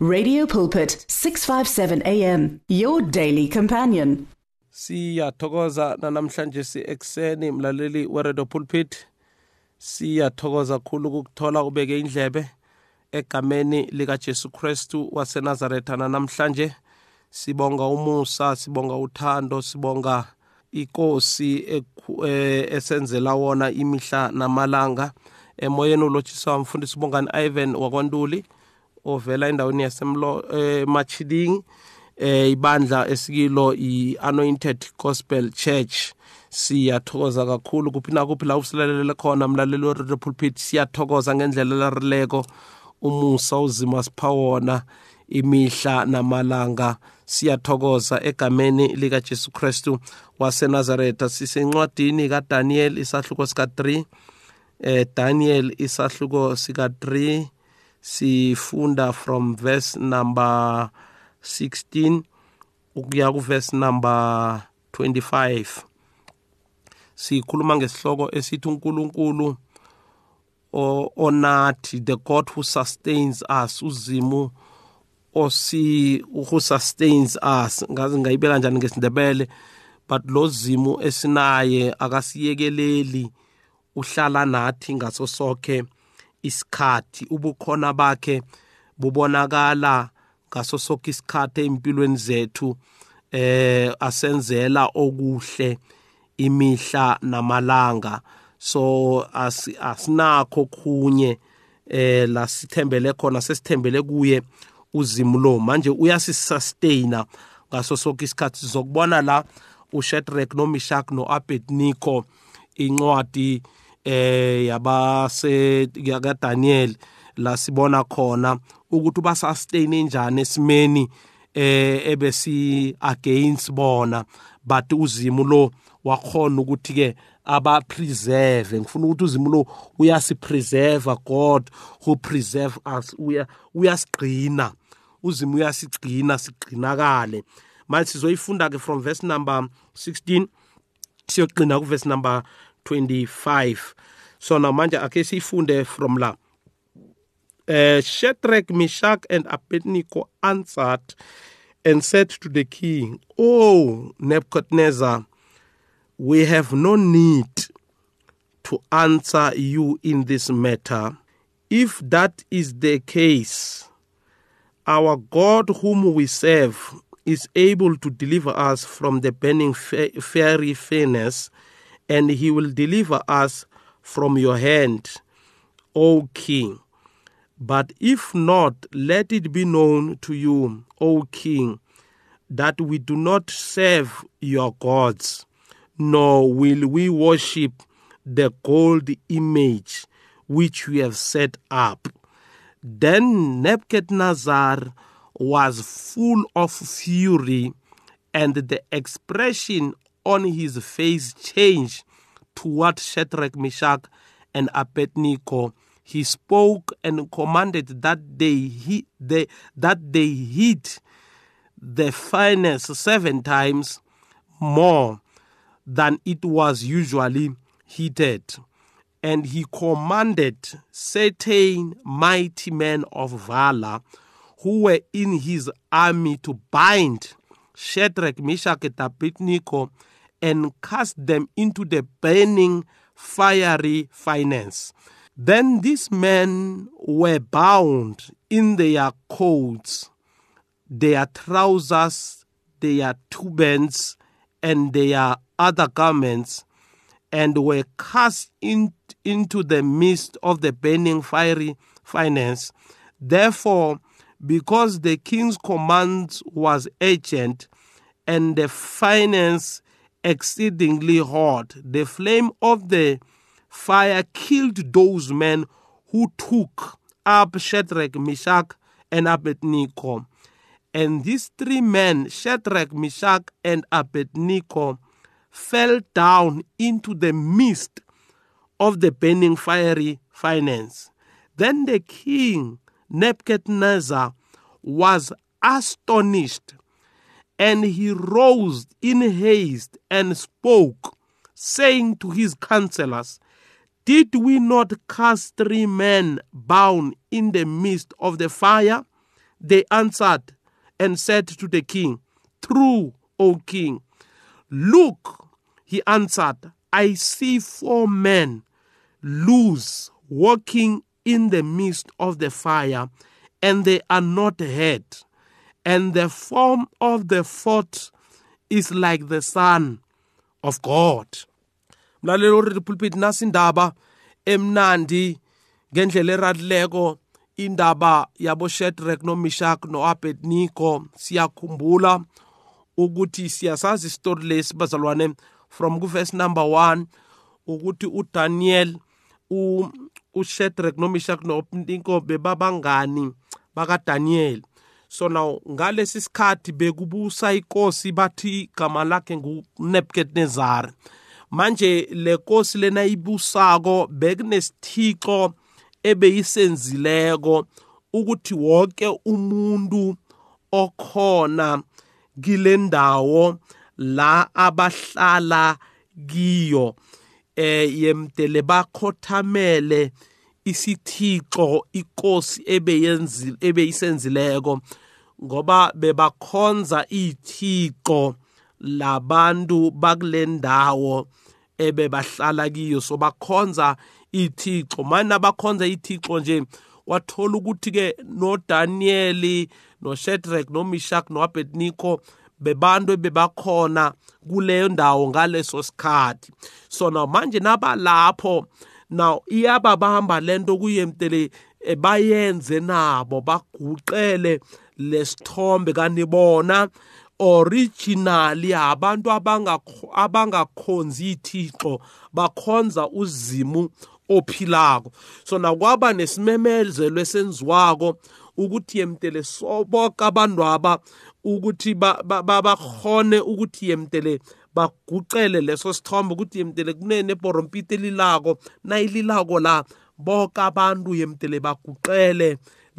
Radio Pulpit 657 AM your daily companion. Siyathokoza namhlanje siekuseni mlaleli we Radio Pulpit. Siyathokoza khulu ukuthola ubeke indlebe egameni lika Jesu Christu wase Nazareth namhlanje. Sibonga umusa, sibonga uthando, sibonga ikosi eh, esenzela wona imihla namalanga. Emoyeni ulotshiswa umfundisi Bongani Ivan wakwanduli. ovela endaweni yasemlo eMachiding eh, eh ibandla esikilo iAnointed Gospel Church siyathokoza kakhulu kuphi na kuphi la usilalele khona mlaleli we pulpit siyathokoza ngendlela larileko umusa uzima sipha wona imihla namalanga siyathokoza egameni likaJesu Kristu waseNazaretha sisencwadini kaDaniel isahluko sika 3 eh Daniel isahluko sika 3 sifunda from verse number 16 ukuya ku verse number 25 sikhuluma ngesihloko esithi uNkulunkulu onathi the god who sustains us uzimu osi who sustains us ngazi ngayibeka kanjani ngesindebele but lo zimu esinaye akasiyekeleli uhlala nathi ngaso sonke isikhathi ubukhona bakhe bubonakala ngaso sonke isikhathi empilweni zethu eh asenzela okuhle imihla namalanga so asinakho khunye eh la sithembele khona sesithembele kuye uzimu lo manje uyasisustaina ngaso sonke isikhathi sizokubona la uShadrach noMeshach noAbednego incwadi eh yabase ka Daniel la sibona khona ukuthi uba sustain njani esimeni eh ebesi against bona but uzimo lo wakhona ukuthi ke aba preserve ngifuna ukuthi uzimo lo uyasi preserve God who preserve us uya uyasigcina uzimo uyasigcina sigcinakale manje sizoyifunda ke from verse number 16 siyogcina ku verse number 25 now manja ake sifunde from la uh, Shadrach, Meshach, and Abednego answered and said to the king, oh, Nebuchadnezzar, we have no need to answer you in this matter. If that is the case, our God, whom we serve, is able to deliver us from the burning fiery furnace, and he will deliver us from your hand, O King. But if not, let it be known to you, O King, that we do not serve your gods, nor will we worship the gold image which you have set up. Then Nebuchadnezzar was full of fury, and the expression on his face changed toward Shadrach, Meshach, and Abednego. He spoke and commanded that they, he, they, that they heat the furnace seven times more than it was usually heated. And he commanded certain mighty men of valor who were in his army to bind Shadrach, Meshach, and Abednego and cast them into the burning fiery finance. Then these men were bound in their coats, their trousers, their turbans, and their other garments, and were cast in, into the midst of the burning fiery finance. Therefore, because the king's command was urgent, and the finance exceedingly hot. The flame of the fire killed those men who took up Shadrach, Meshach, and Abednego. And these three men, Shadrach, Meshach, and Abednego, fell down into the midst of the burning fiery finance. Then the king Nebuchadnezzar was astonished and he rose in haste and spoke, saying to his counselors, Did we not cast three men bound in the midst of the fire? They answered and said to the king, True, O king. Look, he answered, I see four men loose walking in the midst of the fire, and they are not hurt and the form of the fort is like the son of god mlaleli oriri pulpit nasi indaba emnandi ngendlela eradileko indaba yabo Shadrach noMeshach noAbednego siyakhumbula ukuthi siyasazi isitori lesi bazalwane from kuverse number 1 ukuthi uDaniel uShadrach noMeshach noAbednego bebabangani bakaDaniel sona ngalesi sikhathi bekubusa inkosi bathi igama lakhe nguNebukadnezar manje lenkosi lena ibusako bekunesithixo ebeyisenzileko ukuthi wonke umuntu okhona kilendawo la abahlala kiyo eh yemdele bakhothamele isithixo inkosi ebeyenzile ebeyisenzileko ngoba bebakhonza ithixo labantu bakulendawo ebebahlala kiyo so bakhonza ithixo mana bakhonza ithixo nje wathola ukuthi ke noDaniel noShadrach noMeshach noAbednego bebantu bebakhona kuleyo ndawo ngaleso sikhathi so now manje nabalapho now iyababamba lento kuyemtele eh, bayenze nabo baguqele lesithombe kanibona originally abantu abangakhonzi ithixo bakhonza uzimu ophilako so nakwaba nesimemezelo esenziwako ukuthi yemtele soboke abantwaba ukuthi bahone ukuthi yemtele ba, ba, bagucele leso sithombe ukuthi yemtele kunenebhorompito elilako nayililako la boke abantu yemtele baguqele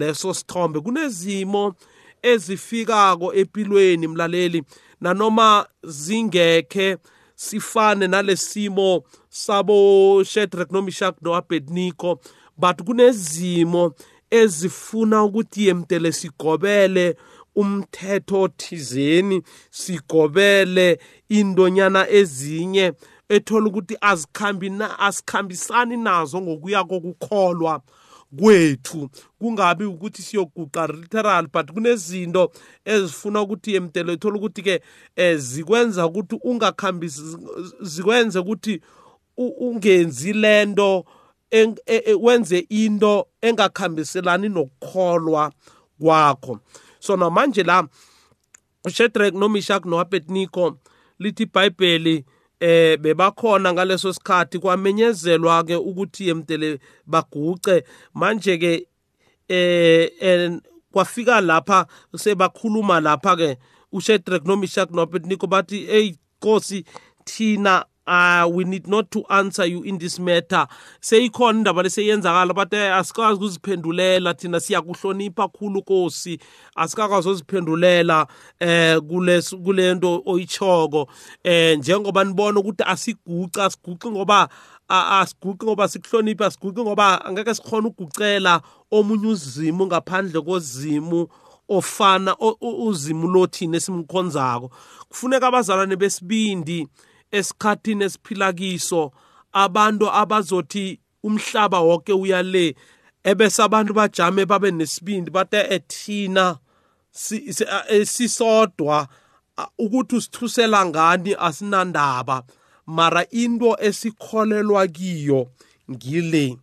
leso sithombe kunezimo ezifikako empilweni mlaleli nanoma zingekhe sifane nalesimo sabo Shadrach noMeshach noAbednego but kunezimo ezifuna ukuthi yemtele sigobele umthetho thizeni sigobele indonyana ezinye ethola ukuthi azikhambi na asikhambisani nazo ngokuya kokukholwa kwethu kungabi ukuthi siyoguqa literal but kunezinto ezifuna ukuthi emtelo ethola ukuthi ke eh, zikwenza ukuthi ungakhambisi zikwenze ukuthi ungenzi lento e, e, wenze into engakhambiselani nokukholwa kwakho sona manje la uShadrach noMeshach noAbednego lithi iBhayibheli eh bebakhona ngaleso sikhathi kwamenyezelwa ke ukuthi yemdele baguqe manje ke eh kwafika lapha sebakhuluma lapha ke uShadrach noMeshach noAbednego bathi hey Nkosi thina uh we need not to answer you in this matter seyikhona indaba leseyenzakala but eh, asikwazi ukuziphendulela thina siyakuhlonipha khulu nkosi asikakwazi uziphendulela eh kulento oyichoko eh njengoba nibona ukuthi asiguca siguqi ngoba asiguqi ngoba sikuhlonipha siguqi ngoba angeke sikhona ukugucela omunye uzimu ngaphandle kozimu ofana uzimu lothini esimkhonzako kufuneka abazalwane besibindi esikhathini esiphilakiso abantu abazothi umhlaba wonke uyale ebese abantu bajame babe nesibindi bathe ethina eh, eh, sisodwa ukuthi usithusela ngani asinandaba mara into esikholelwa kiyo ngile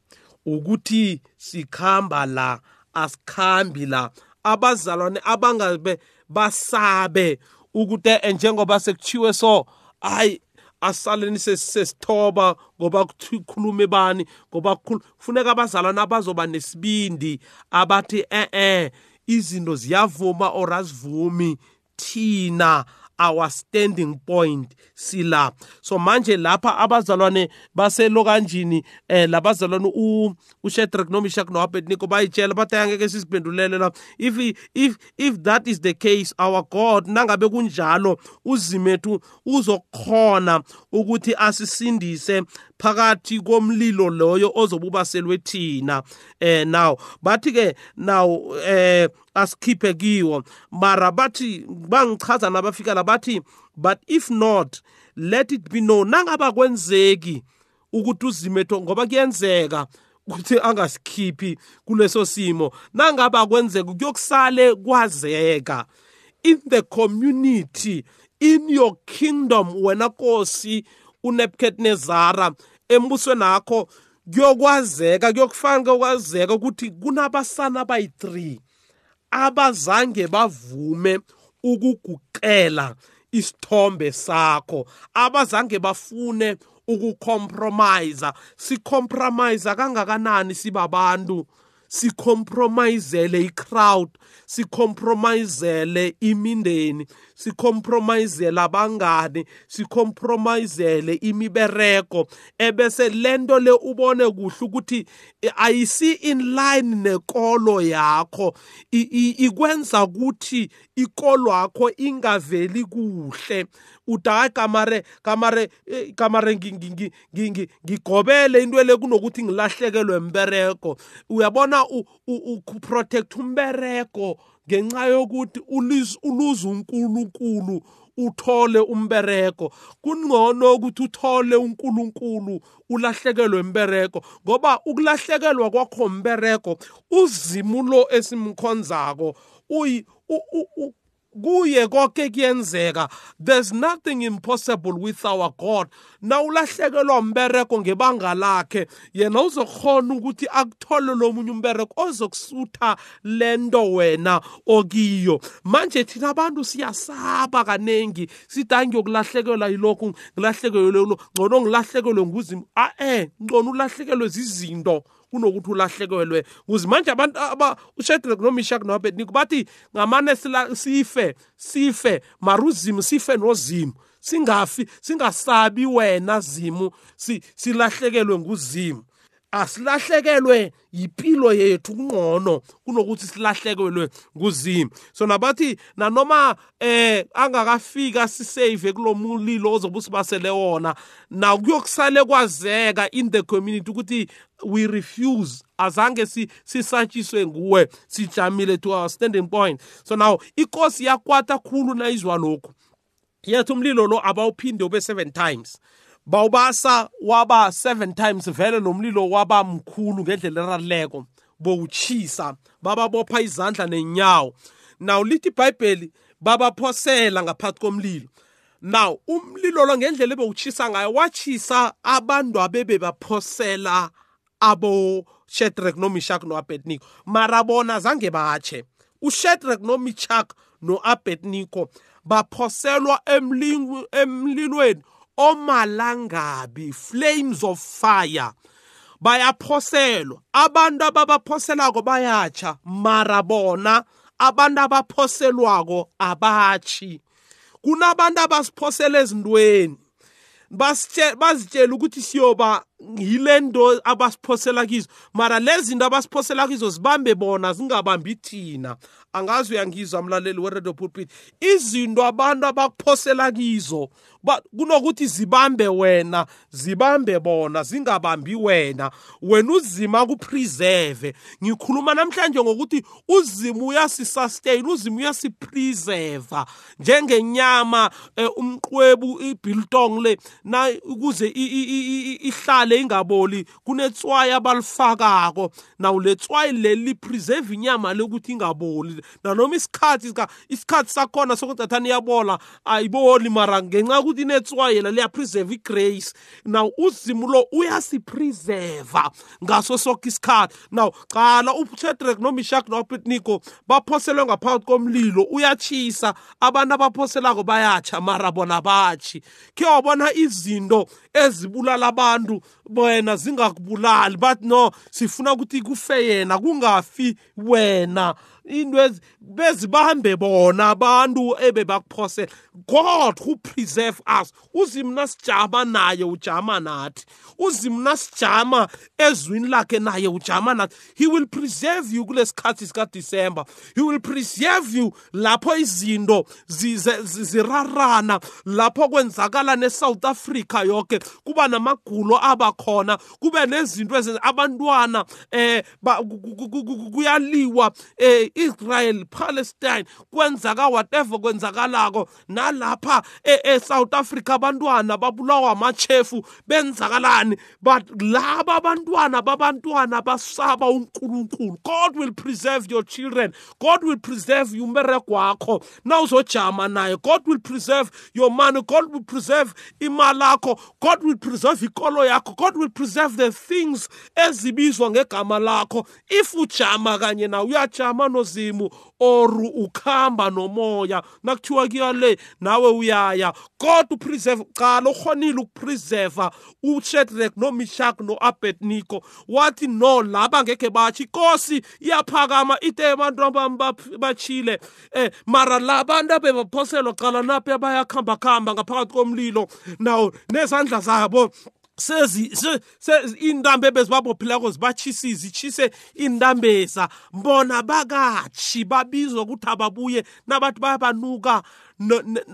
ukuthi sikhamba la asikhambi la abazalwane abangabe basabe ukuthi eh, njengoba sekuchiwe so hayi asaleni sesithoba ngoba kukhulume bani ngoba kufuneka abazalwane abazoba nesibindi abathi eh eh izinto ziyavuma or azivumi thina our standing point sila so manje lapha abazalwane baselokanjini eh labazalwane u uShedrack noMeshach noAbednego bayitshela bathi angeke sisiphendulele la if if if that is the case our god nangabe kunjalo uzimethu uzokhona ukuthi asisindise phakathi komlilo loyo ozobuba selwe thina eh now bathi ke now eh asikhiphe kiwo mara bathi bangichaza nabafika la bathi but if not let it be known nangaba kwenzeki ukuthi uzimetho ngoba kuyenzeka ukuthi angasikhiphi kuleso simo nangaba kwenzeka kuyokusale kwazeka in the community in your kingdom wena nkosi uNebukadnezara embusweni akho kuyokwazeka kuyokufanele kwazeka ukuthi kunabasana abayi-3 abazange bavume ukuguqela isithombe sakho abazange bafune ukukompromise sikompromise kangakanani sibabantu sikompromisele icrowd sikompromisele imindeni sikompromisele abangani sikompromisele imibereko ebese lento le ubone kuhle ukuthi e, ayisi in line nekolo yakho ikwenza ukuthi ikolo yakho ingaveli kuhle udayi kamare kamare e, kamare ngigobele into le kunokuthi ngilahlekelwe mbereko uyabona uprotect umbereko ngenxa yokuthi uluza uNkulunkulu uthole umbereko kungcono ukuthi uthole uNkulunkulu ulahlekelwe imbereko ngoba ukulahlekelwa kwakho imbereko uzimulo esimkhonzako uyi kuye konke kuyenzeka there's nothing impossible with our god nawulahlekelwa umbereko ngebanga lakhe yena uzokhona ukuthi akuthole lo munye umbereko ozokusutha lento wena okiyo manje thina abantu siyasaba kaningi sithi angiyokulahlekelwa yilokhu ngilahlekelwe lolo ngcono ngilahlekelwe nguzimu a-e ngcono ulahlekelwe zizinto kunokuthi ulahlekelwe kuze manje abantu aba uShadrack noMeshach noAbednego bathi ngamane sife sife maruzimu sife nozimu singafi singasabi wena zimu silahlekelwe nguzimu asilahlekelwe impilo yethu kungqono kunokuthi silahlekelwe kuzimo so nabathi nanoma eh angakafika sisave kulomulilo ozobe usibasele wona na kuyokusale kwazeka in the community ukuthi we refuse azange sisatshiswe nguwe sijamile to our standing point so now ikosi yakwata khulu nayizwa lokhu yethu umlilo lo abawuphinde ube seven times bawubasa waba 7 times vele nomlilo waba mkhulu ngendlela eraleko bowuchisa bababopha izandla nenyawo now lithi ibhayibheli babaphosela ngaphakathi komlilo now umlilo lo ngendlela ebewutshisa ngayo watshisa abantu abebebaphosela aboshedrek nomishak no-abedniko mara bona zange batshe ushedrek nomishak no-abedniko baphoselwa emlilweni omalangabi flames of fire bayaphoselwa abantu ababaphoselako bayatsha mara bona abantu abaphoselwako abatshi kunabantu abasiphosela ezintweni basitshela ukuthi siyoba yile nto abasiphosela kizo mara lezi zinto abasiphosela kizo zibambe bona zingabambi thina angazi uyangizwa mlaleli weredio pulpit izinto abantu abakuphosela kizo kunokuthi zibambe wena zibambe bona zingabambi wena wena uzima kupreserve ngikhuluma namhlanje ngokuthi uzima uyasisustain uzima uyasipreserve njengenyama eh, umqwebu ibiltong le na ukuze ihlale le ingaboli kunetswayi abalifakako nawu letswayi leli lipreserve inyama lokuthi ingaboli nanoma isikhathi isikhathi sakhona sokuthi iyabola ayiboli mara ngenxa yokuthi inetswayi la liyapreserve igrace naw uzimu lo uyasipreserva ngaso soke isikhathi naw cala ushedrek nomishak no-abednego baphoselwe ngaphakathi komlilo uyatshisa abantu abaphoselako bayatsha mara bona batshi khe wabona izinto ezibulala abantu wena zingakubulali bathi no sifuna ukuthi kufe yena kungafi wena indwezi bezibambe bona abantu ebebakuphosela god who preserve us uzimna sijama naye ujama nathi uzimna sijama ezwini lakhe naye ujama nathi he will preserve you kule sikhathi sikadisemba he will preserve you lapho izinto zirarana lapho kwenzakala ne-south africa yonke kuba namagulo abakhona kube nezinto abantu abantwana eh kuyaliwa eh i-Israel Palestine kwenzaka whatever kwenzakalako nalapha e-, eSouth Africa abantwana babulawa amachefu benzakalani but laba abantwana babantwana basaba uNkulunkulu God will preserve your children God will preserve umberego wakho nawuzojama naye God will preserve your money God will preserve imali lakho God will preserve ikolo yakho God will preserve the things ezibizwa ngegama lakho if ujama kanye nawe uyajama no kuzimu or ukuhamba nomoya nakuthiwa kuyale nawe uyaya kodwa upreserve cala ukhonile ukupreserva ushedrek nomishak no-abednico wathi no laba ngekhe batsho ikosi iyaphakama ite abantu abami batshile um mara la bantu abebaphoselwa cala naphi abayakuhambakuhamba ngaphakathi komlilo nawo nezandla zabo sezi intambe bezibabophileko zibatshise zitshise intambeza bona bakatshi babizwa ukuthi ababuye nabantu bayabanuka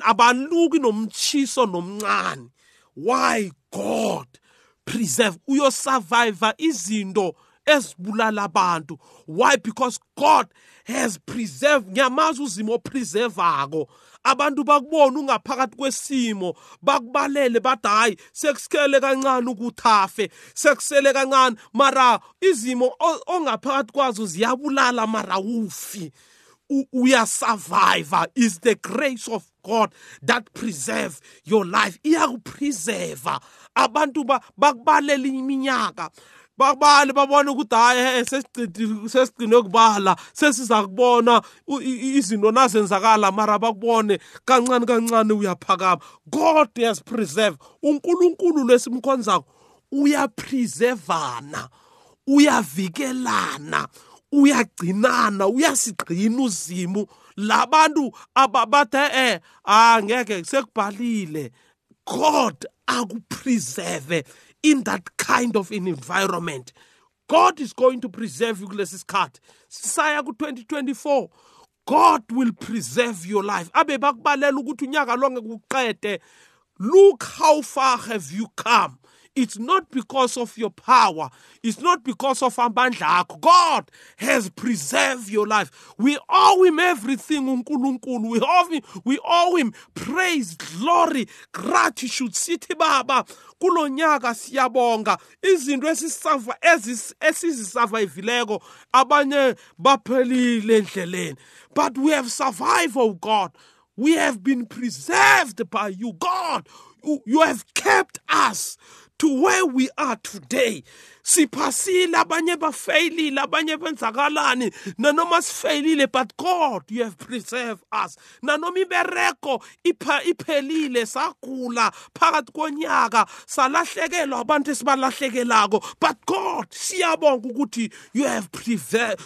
abaluki nomtshiso nomncane why god preserve uyosurviva izinto ezibulala abantu why because god has preserved ngiyamazi uzimo opreservako abantu bakubona ungaphakathi kwesimo bakubalele bathi hayi sekusikele kancane ukuthafe sekusele kancane mara izimo ongaphakathi kwazo ziyabulala mara ufi uyasurvive is the grace of god that preserve your life iyakupreserva abantu bakubalela iminyaka babale babona ukuthi hhayi sesigcine ukubala sesiza kubona izinto nazenzakala mara bakubone kancane kancane uyaphakama god has preserve unkulunkulu lesimkhonzako uyapreservana uyavikelana uyagcinana uyasigcina uzimu labantu ababathe eh angeke sekubhalile god akupreserve in that kind of an environment god is going to preserve you kulesi sikhathi sisaya 2024 god will preserve your life look how far have you come it's not because of your power. It's not because of amandla God has preserved your life. We owe him everything, We owe him, we owe him praise, glory, gratitude. City baba, kulonyaka siyabonga izinto esisava esizisurvivileko abanye baphelile endleleni but we have survived oh god we have been preserved by you god you, you have kept us to where we are today siphasile abanye bafeyilile abanye benzakalani nanoma sifeyilile but god you have preserved us nanoma ibereko iphelile sagula phakathi konyaka salahlekelwa abantu esibalahlekelako but god siyabonga ukuthi you have,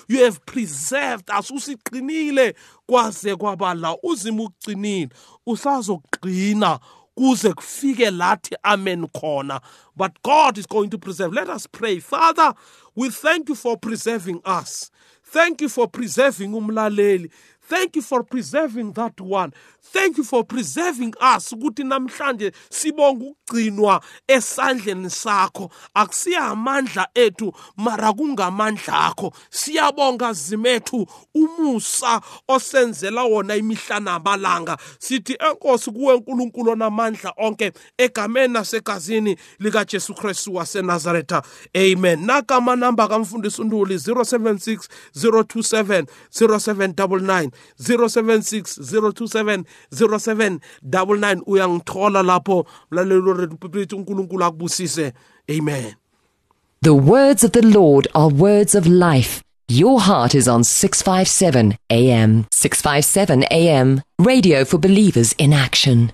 you have preserved us usiqinile kwaze kwabala uzima ukugcinile usazogqina kuze kufike lathi amen khona but god is going to preserve let us pray father we thank you for preserving us thank you for preserving umlaleli thank you for preserving that one thank you for preserving us ukuthi namhlanje sibonge ukugcinwa esandleni sakho akusiya amandla ethu mara kungamandla akho siyabonga zimethu umusa osenzela wona imihla namalanga sithi enkosi kuwe nkulunkulu onamandla onke egameni nasegazini likajesu kristu wasenazaretha amen nakama namba kamfundisi unduli 076 027 0799 076 uyangithola lapho mlalelo rethu uNkulunkulu akubusise amen The words of the Lord are words of life. Your heart is on 657 AM. 657 AM. Radio for believers in action.